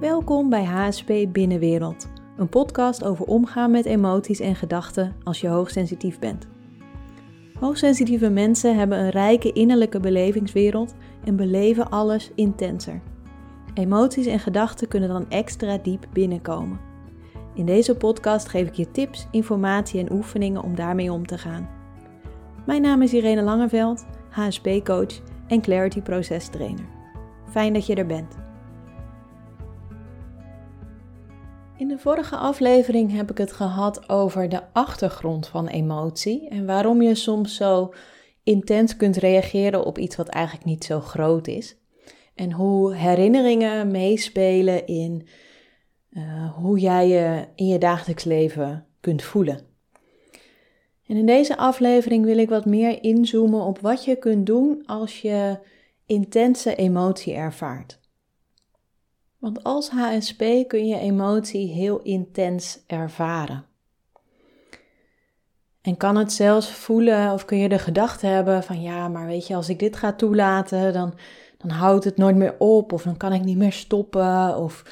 Welkom bij HSP Binnenwereld, een podcast over omgaan met emoties en gedachten als je hoogsensitief bent. Hoogsensitieve mensen hebben een rijke innerlijke belevingswereld en beleven alles intenser. Emoties en gedachten kunnen dan extra diep binnenkomen. In deze podcast geef ik je tips, informatie en oefeningen om daarmee om te gaan. Mijn naam is Irene Langeveld, HSP-coach en Clarity Proces Trainer. Fijn dat je er bent. In de vorige aflevering heb ik het gehad over de achtergrond van emotie en waarom je soms zo intens kunt reageren op iets wat eigenlijk niet zo groot is. En hoe herinneringen meespelen in uh, hoe jij je in je dagelijks leven kunt voelen. En in deze aflevering wil ik wat meer inzoomen op wat je kunt doen als je intense emotie ervaart. Want als HSP kun je emotie heel intens ervaren. En kan het zelfs voelen of kun je de gedachte hebben van ja, maar weet je, als ik dit ga toelaten, dan, dan houdt het nooit meer op of dan kan ik niet meer stoppen of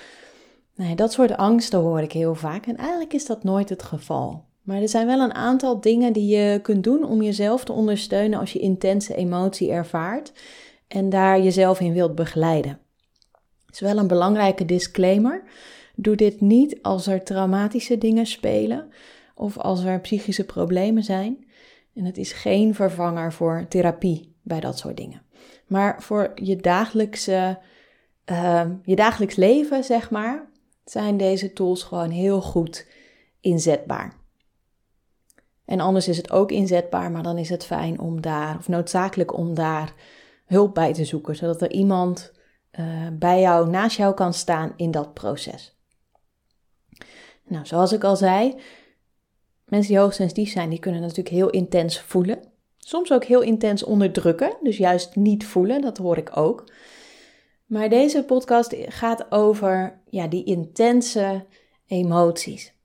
dat soort angsten hoor ik heel vaak en eigenlijk is dat nooit het geval. Maar er zijn wel een aantal dingen die je kunt doen om jezelf te ondersteunen als je intense emotie ervaart en daar jezelf in wilt begeleiden. Is wel een belangrijke disclaimer. Doe dit niet als er traumatische dingen spelen of als er psychische problemen zijn. En het is geen vervanger voor therapie bij dat soort dingen. Maar voor je, dagelijkse, uh, je dagelijks leven, zeg maar, zijn deze tools gewoon heel goed inzetbaar. En anders is het ook inzetbaar, maar dan is het fijn om daar, of noodzakelijk om daar hulp bij te zoeken, zodat er iemand uh, bij jou, naast jou kan staan in dat proces. Nou, zoals ik al zei, mensen die hoogsensitief zijn, die kunnen natuurlijk heel intens voelen. Soms ook heel intens onderdrukken, dus juist niet voelen, dat hoor ik ook. Maar deze podcast gaat over ja, die intense emoties.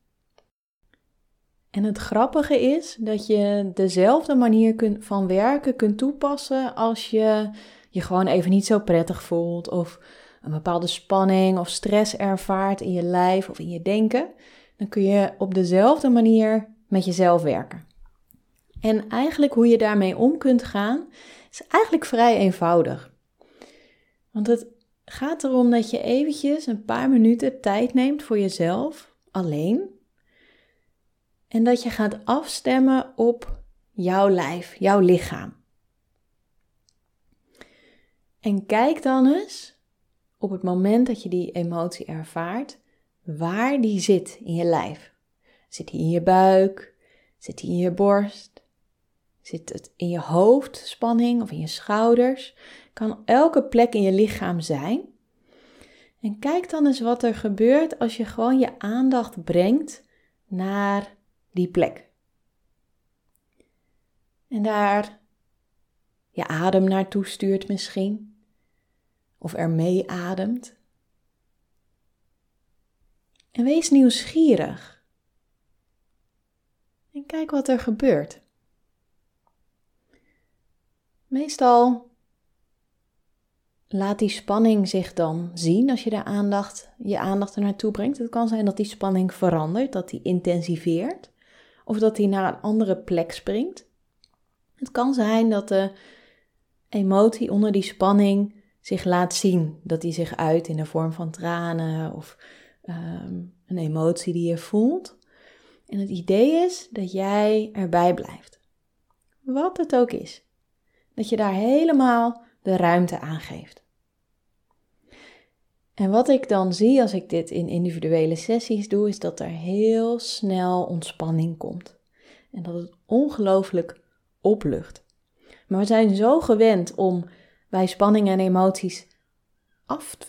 En het grappige is dat je dezelfde manier van werken kunt toepassen als je je gewoon even niet zo prettig voelt of een bepaalde spanning of stress ervaart in je lijf of in je denken. Dan kun je op dezelfde manier met jezelf werken. En eigenlijk hoe je daarmee om kunt gaan, is eigenlijk vrij eenvoudig. Want het gaat erom dat je eventjes een paar minuten tijd neemt voor jezelf, alleen. En dat je gaat afstemmen op jouw lijf, jouw lichaam. En kijk dan eens op het moment dat je die emotie ervaart, waar die zit in je lijf. Zit die in je buik? Zit die in je borst? Zit het in je hoofdspanning of in je schouders? Kan elke plek in je lichaam zijn. En kijk dan eens wat er gebeurt als je gewoon je aandacht brengt naar die plek. En daar je adem naartoe stuurt misschien. Of er mee ademt. En wees nieuwsgierig. En kijk wat er gebeurt. Meestal laat die spanning zich dan zien als je de aandacht, je aandacht er naartoe brengt. Het kan zijn dat die spanning verandert, dat die intensiveert of dat die naar een andere plek springt. Het kan zijn dat de emotie onder die spanning zich laat zien, dat die zich uit in de vorm van tranen of ehm, een emotie die je voelt. En het idee is dat jij erbij blijft. Wat het ook is. Dat je daar helemaal de ruimte aan geeft. En wat ik dan zie als ik dit in individuele sessies doe, is dat er heel snel ontspanning komt. En dat het ongelooflijk oplucht. Maar we zijn zo gewend om bij spanning en emoties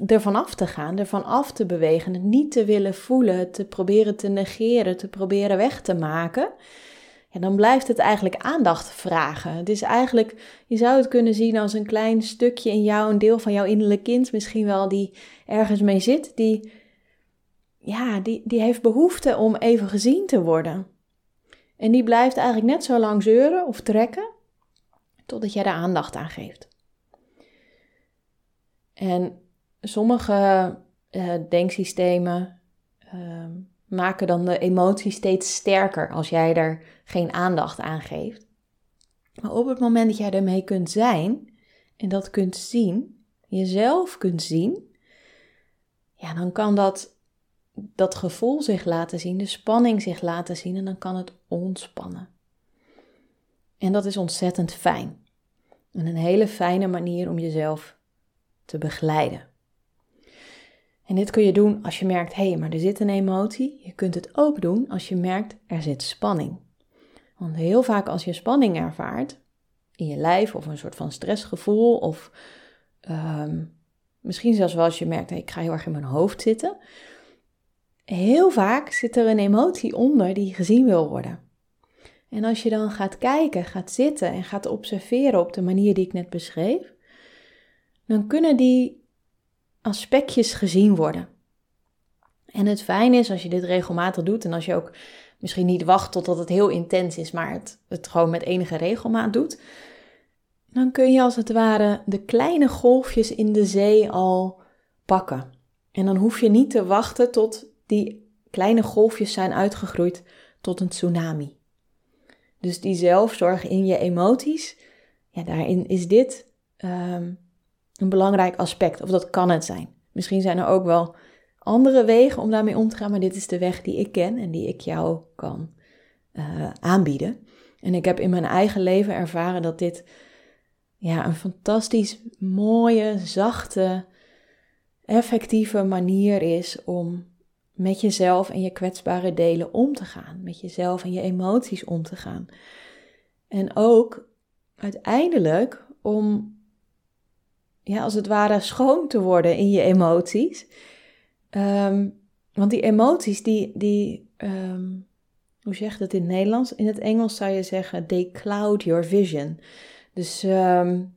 ervan af te gaan, ervan af te bewegen, het niet te willen voelen, te proberen te negeren, te proberen weg te maken ja, dan blijft het eigenlijk aandacht vragen. Het is eigenlijk, je zou het kunnen zien als een klein stukje in jou, een deel van jouw innerlijk kind misschien wel, die ergens mee zit, die, ja, die, die heeft behoefte om even gezien te worden. En die blijft eigenlijk net zo lang zeuren of trekken, totdat jij daar aandacht aan geeft. En sommige uh, denksystemen uh, maken dan de emotie steeds sterker als jij er geen aandacht aan geeft. Maar op het moment dat jij ermee kunt zijn en dat kunt zien, jezelf kunt zien, ja, dan kan dat, dat gevoel zich laten zien, de spanning zich laten zien en dan kan het ontspannen. En dat is ontzettend fijn. En een hele fijne manier om jezelf te begeleiden. En dit kun je doen als je merkt, hé, hey, maar er zit een emotie. Je kunt het ook doen als je merkt, er zit spanning. Want heel vaak als je spanning ervaart in je lijf of een soort van stressgevoel of um, misschien zelfs wel als je merkt, hey, ik ga heel erg in mijn hoofd zitten. Heel vaak zit er een emotie onder die gezien wil worden. En als je dan gaat kijken, gaat zitten en gaat observeren op de manier die ik net beschreef, dan kunnen die aspectjes gezien worden. En het fijn is als je dit regelmatig doet en als je ook misschien niet wacht totdat het heel intens is, maar het, het gewoon met enige regelmaat doet, dan kun je als het ware de kleine golfjes in de zee al pakken. En dan hoef je niet te wachten tot die kleine golfjes zijn uitgegroeid tot een tsunami. Dus die zelfzorg in je emoties, ja, daarin is dit um, een belangrijk aspect. Of dat kan het zijn. Misschien zijn er ook wel andere wegen om daarmee om te gaan, maar dit is de weg die ik ken en die ik jou kan uh, aanbieden. En ik heb in mijn eigen leven ervaren dat dit ja, een fantastisch mooie, zachte, effectieve manier is om met jezelf en je kwetsbare delen om te gaan, met jezelf en je emoties om te gaan. En ook uiteindelijk om ja, als het ware schoon te worden in je emoties. Ehm, want die emoties, die, die um, hoe zeg je dat in het Nederlands? In het Engels zou je zeggen, they cloud your vision. Dus um,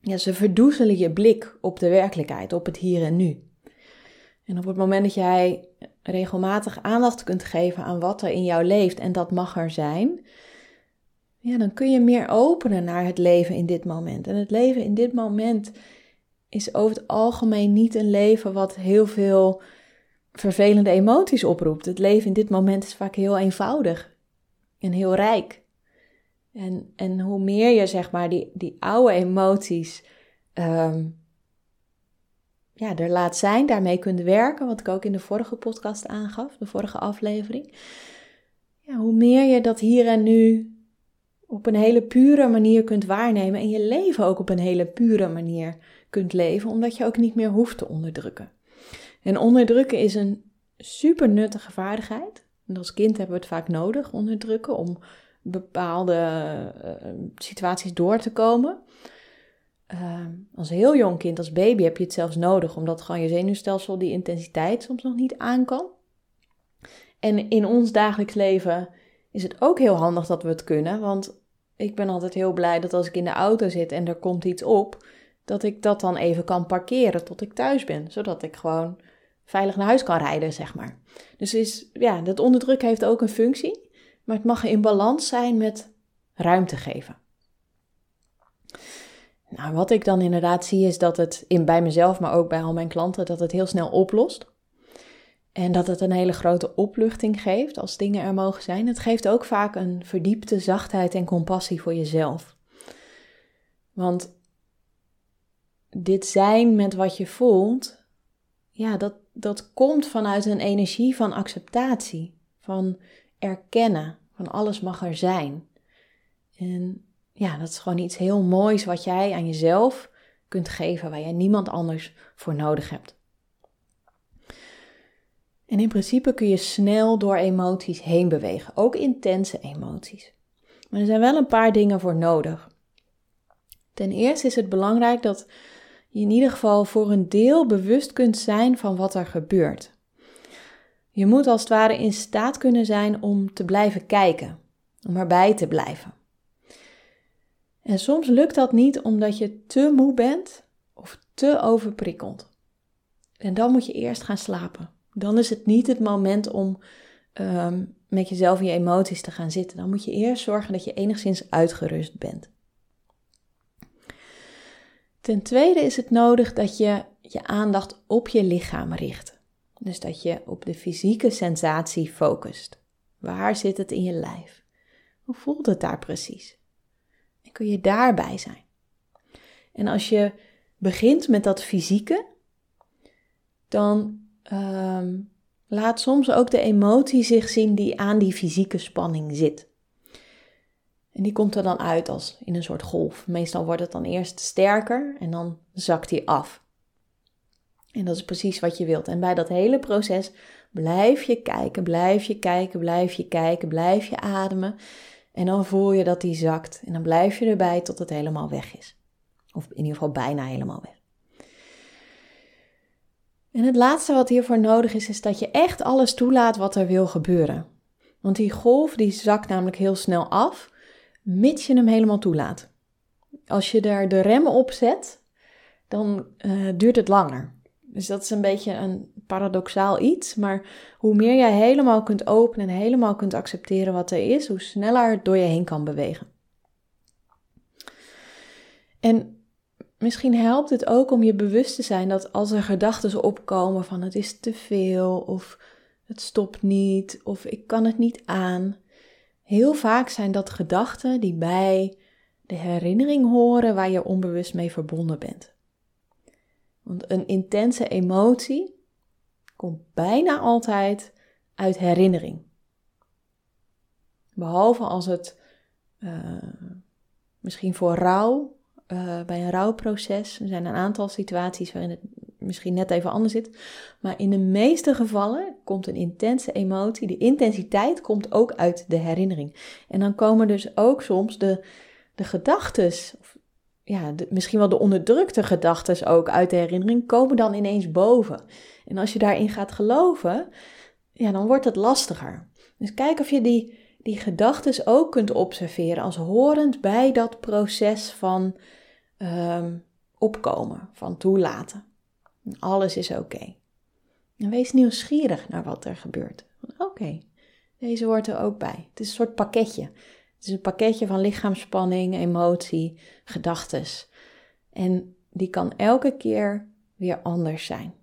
ja, ze verdoezelen je blik op de werkelijkheid, op het hier en nu. En op het moment dat jij regelmatig aandacht kunt geven aan wat er in jou leeft en dat mag er zijn, ja, dan kun je meer openen naar het leven in dit moment. En het leven in dit moment is over het algemeen niet een leven wat heel veel vervelende emoties oproept. Het leven in dit moment is vaak heel eenvoudig en heel rijk. En, en hoe meer je zeg maar die, die oude emoties um, ja, er laat zijn, daarmee kunt werken, wat ik ook in de vorige podcast aangaf, de vorige aflevering. Ja, hoe meer je dat hier en nu op een hele pure manier kunt waarnemen en je leven ook op een hele pure manier kunt leven, omdat je ook niet meer hoeft te onderdrukken. En onderdrukken is een super nuttige vaardigheid. En als kind hebben we het vaak nodig, onderdrukken, om bepaalde uh, situaties door te komen. Uh, als heel jong kind, als baby, heb je het zelfs nodig, omdat gewoon je zenuwstelsel die intensiteit soms nog niet aan kan. En in ons dagelijks leven is het ook heel handig dat we het kunnen, want ik ben altijd heel blij dat als ik in de auto zit en er komt iets op, dat ik dat dan even kan parkeren tot ik thuis ben, zodat ik gewoon veilig naar huis kan rijden, zeg maar. Dus is, ja, dat onderdruk heeft ook een functie, maar het mag in balans zijn met ruimte geven. Nou, wat ik dan inderdaad zie is dat het in, bij mezelf, maar ook bij al mijn klanten, dat het heel snel oplost. En dat het een hele grote opluchting geeft als dingen er mogen zijn. Het geeft ook vaak een verdiepte zachtheid en compassie voor jezelf. Want dit zijn met wat je voelt, ja, dat, dat komt vanuit een energie van acceptatie, van erkennen, van alles mag er zijn. En ja, dat is gewoon iets heel moois wat jij aan jezelf kunt geven, waar jij niemand anders voor nodig hebt. En in principe kun je snel door emoties heen bewegen, ook intense emoties. Maar er zijn wel een paar dingen voor nodig. Ten eerste is het belangrijk dat je in ieder geval voor een deel bewust kunt zijn van wat er gebeurt. Je moet als het ware in staat kunnen zijn om te blijven kijken, om erbij te blijven. En soms lukt dat niet omdat je te moe bent of te overprikkeld. En dan moet je eerst gaan slapen. Dan is het niet het moment om um, met jezelf en je emoties te gaan zitten. Dan moet je eerst zorgen dat je enigszins uitgerust bent. Ten tweede is het nodig dat je je aandacht op je lichaam richt. Dus dat je op de fysieke sensatie focust. Waar zit het in je lijf? Hoe voelt het daar precies? En kun je daarbij zijn? En als je begint met dat fysieke, dan ehm, laat soms ook de emotie zich zien die aan die fysieke spanning zit. En die komt er dan uit als in een soort golf. Meestal wordt het dan eerst sterker en dan zakt die af. En dat is precies wat je wilt. En bij dat hele proces blijf je kijken, blijf je kijken, blijf je kijken, blijf je ademen. En dan voel je dat die zakt. En dan blijf je erbij tot het helemaal weg is. Of in ieder geval bijna helemaal weg. En het laatste wat hiervoor nodig is, is dat je echt alles toelaat wat er wil gebeuren. Want die golf die zakt namelijk heel snel af, mits je hem helemaal toelaat. Als je daar de remmen op zet, dan uh, duurt het langer. Dus dat is een beetje een paradoxaal iets, maar hoe meer jij helemaal kunt openen en helemaal kunt accepteren wat er is, hoe sneller het door je heen kan bewegen. En misschien helpt het ook om je bewust te zijn dat als er gedachten opkomen van het is te veel of het stopt niet of ik kan het niet aan. Heel vaak zijn dat gedachten die bij de herinnering horen waar je onbewust mee verbonden bent. Want een intense emotie komt bijna altijd uit herinnering. Behalve als het uh, misschien voor rouw, uh, bij een rouwproces, er zijn een aantal situaties waarin het misschien net even anders zit. Maar in de meeste gevallen komt een intense emotie, de intensiteit komt ook uit de herinnering. En dan komen dus ook soms de, de gedachten, ja, misschien wel de onderdrukte gedachten ook uit de herinnering, komen dan ineens boven. En als je daarin gaat geloven, ja, dan wordt het lastiger. Dus kijk of je die, die gedachten ook kunt observeren als horend bij dat proces van um, opkomen, van toelaten. Alles is oké. En wees nieuwsgierig naar wat er gebeurt. Oké, deze hoort er ook bij. Het is een soort pakketje. Het is een pakketje van lichaamsspanning, emotie, gedachtes. En die kan elke keer weer anders zijn.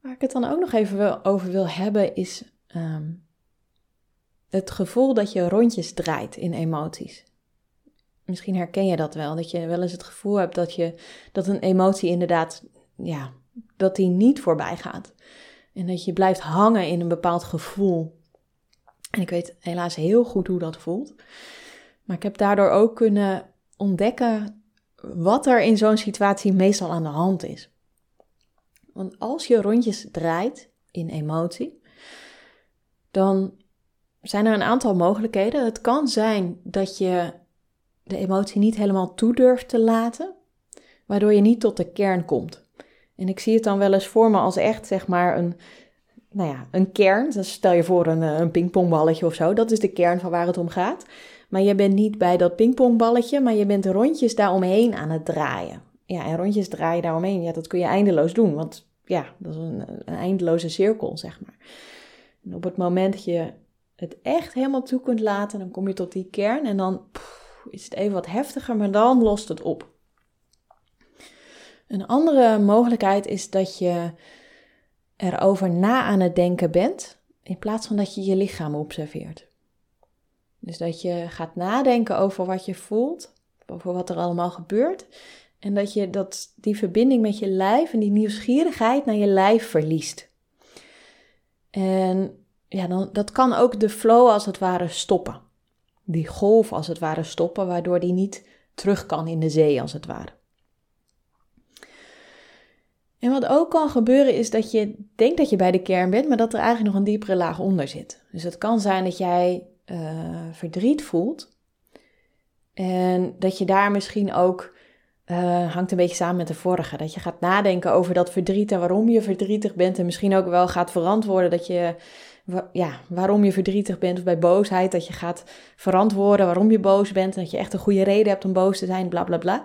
Waar ik het dan ook nog even over wil hebben is ehm, het gevoel dat je rondjes draait in emoties. Misschien herken je dat wel, dat je wel eens het gevoel hebt dat, je, dat een emotie inderdaad, ja, dat die niet voorbij gaat. En dat je blijft hangen in een bepaald gevoel. En ik weet helaas heel goed hoe dat voelt. Maar ik heb daardoor ook kunnen ontdekken wat er in zo'n situatie meestal aan de hand is. Want als je rondjes draait in emotie, dan zijn er een aantal mogelijkheden. Het kan zijn dat je de emotie niet helemaal toe durft te laten, waardoor je niet tot de kern komt. En ik zie het dan wel eens voor me als echt, zeg maar, een, nou ja, een kern. Dus stel je voor een, eh, een pingpongballetje of zo. Dat is de kern van waar het om gaat. Maar je bent niet bij dat pingpongballetje, maar je bent rondjes daaromheen aan het draaien. Ja, en rondjes draaien daaromheen, ja, dat kun je eindeloos doen. Want ja, dat is een, een eindeloze cirkel, zeg maar. En op het moment dat je het echt helemaal toe kunt laten, dan kom je tot die kern en dan is het even wat heftiger, maar dan lost het op. Een andere mogelijkheid is dat je erover na aan het denken bent, in plaats van dat je je lichaam observeert. Dus dat je gaat nadenken over wat je voelt, over wat er allemaal gebeurt. En dat je dat, die verbinding met je lijf en die nieuwsgierigheid naar je lijf verliest. En ja, dan, dat kan ook de flow als het ware stoppen die golf als het ware stoppen, waardoor die niet terug kan in de zee als het ware. En wat ook kan gebeuren is dat je denkt dat je bij de kern bent, maar dat er eigenlijk nog een diepere laag onder zit. Dus het kan zijn dat jij uh, verdriet voelt en dat je daar misschien ook uh, hangt een beetje samen met de vorige. Dat je gaat nadenken over dat verdriet en waarom je verdrietig bent. En misschien ook wel gaat verantwoorden dat je ja, waarom je verdrietig bent of bij boosheid, dat je gaat verantwoorden waarom je boos bent en dat je echt een goede reden hebt om boos te zijn, bla bla bla.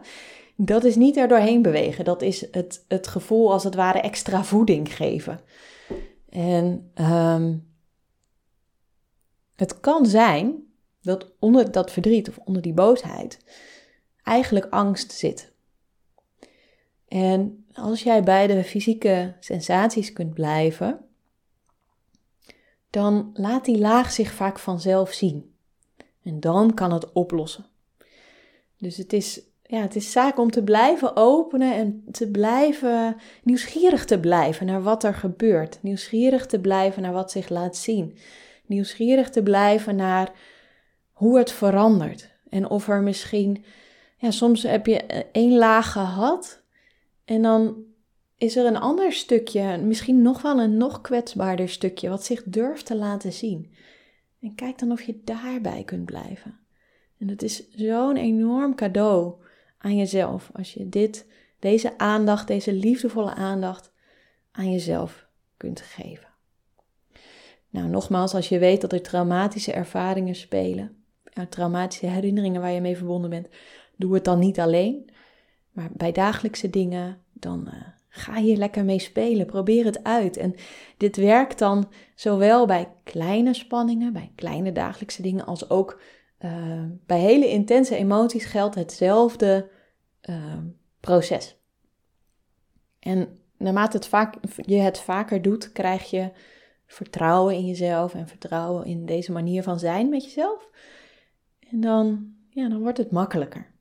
Dat is niet er doorheen bewegen. Dat is het, het gevoel als het ware extra voeding geven. En um, het kan zijn dat onder dat verdriet of onder die boosheid eigenlijk angst zit. En als jij bij de fysieke sensaties kunt blijven, dan laat die laag zich vaak vanzelf zien. En dan kan het oplossen. Dus het is, ja, het is zaak om te blijven openen en te blijven nieuwsgierig te blijven naar wat er gebeurt. Nieuwsgierig te blijven naar wat zich laat zien. Nieuwsgierig te blijven naar hoe het verandert. En of er misschien, ja, soms heb je één laag gehad en dan is er een ander stukje, misschien nog wel een nog kwetsbaarder stukje, wat zich durft te laten zien. En kijk dan of je daarbij kunt blijven. En het is zo'n enorm cadeau aan jezelf als je dit, deze aandacht, deze liefdevolle aandacht aan jezelf kunt geven. Nou, nogmaals, als je weet dat er traumatische ervaringen spelen, traumatische herinneringen waar je mee verbonden bent, doe het dan niet alleen. Maar bij dagelijkse dingen, dan uh, ga hier lekker mee spelen. Probeer het uit. En dit werkt dan zowel bij kleine spanningen, bij kleine dagelijkse dingen, als ook uh, bij hele intense emoties geldt hetzelfde uh, proces. En naarmate het vaak, je het vaker doet, krijg je vertrouwen in jezelf en vertrouwen in deze manier van zijn met jezelf. En dan, ja, dan wordt het makkelijker.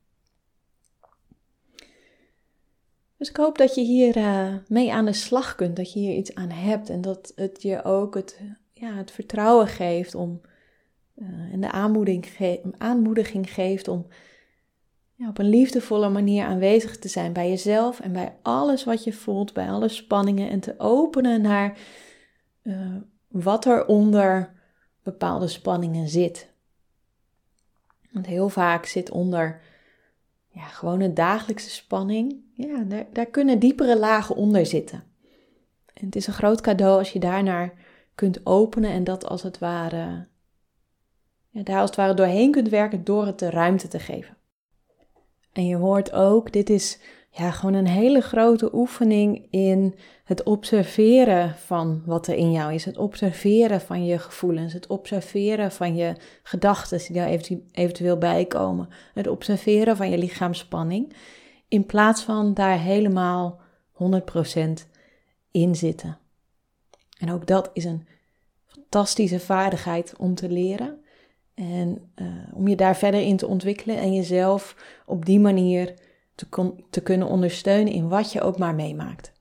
Dus ik hoop dat je hier uh, mee aan de slag kunt, dat je hier iets aan hebt en dat het je ook het, ja, het vertrouwen geeft om, uh, en de aanmoediging, aanmoediging geeft om ja, op een liefdevolle manier aanwezig te zijn bij jezelf en bij alles wat je voelt, bij alle spanningen en te openen naar uh, wat er onder bepaalde spanningen zit. Want heel vaak zit onder ja, gewoon een dagelijkse spanning, ja, daar, daar kunnen diepere lagen onder zitten. En het is een groot cadeau als je daarnaar kunt openen en dat als het ware, ja, daar als het ware doorheen kunt werken door het de ruimte te geven. En je hoort ook, dit is ja, gewoon een hele grote oefening in het observeren van wat er in jou is. Het observeren van je gevoelens. Het observeren van je gedachten die daar eventueel bij komen. Het observeren van je lichaamsspanning. In plaats van daar helemaal 100% in zitten. En ook dat is een fantastische vaardigheid om te leren. En uh, om je daar verder in te ontwikkelen en jezelf op die manier te, kunnen ondersteunen in wat je ook maar meemaakt.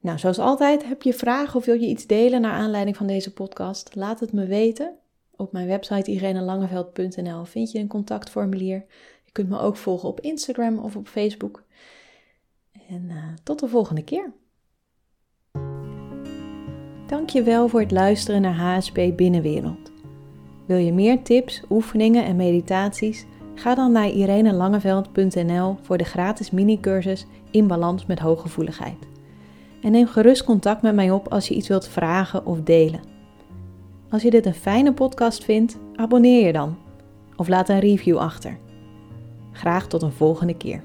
Nou, zoals altijd, heb je vragen of wil je iets delen naar aanleiding van deze podcast? Laat het me weten. Op mijn website irenelangeveld.nl vind je een contactformulier. Je kunt me ook volgen op Instagram of op Facebook. En uh, tot de volgende keer. Dankjewel voor het luisteren naar HSP Binnenwereld. Wil je meer tips, oefeningen en meditaties? Ga dan naar irenelangeveld.nl voor de gratis mini-cursus In Balans met Hooggevoeligheid. En neem gerust contact met mij op als je iets wilt vragen of delen. Als je dit een fijne podcast vindt, abonneer je dan of laat een review achter. Graag tot een volgende keer.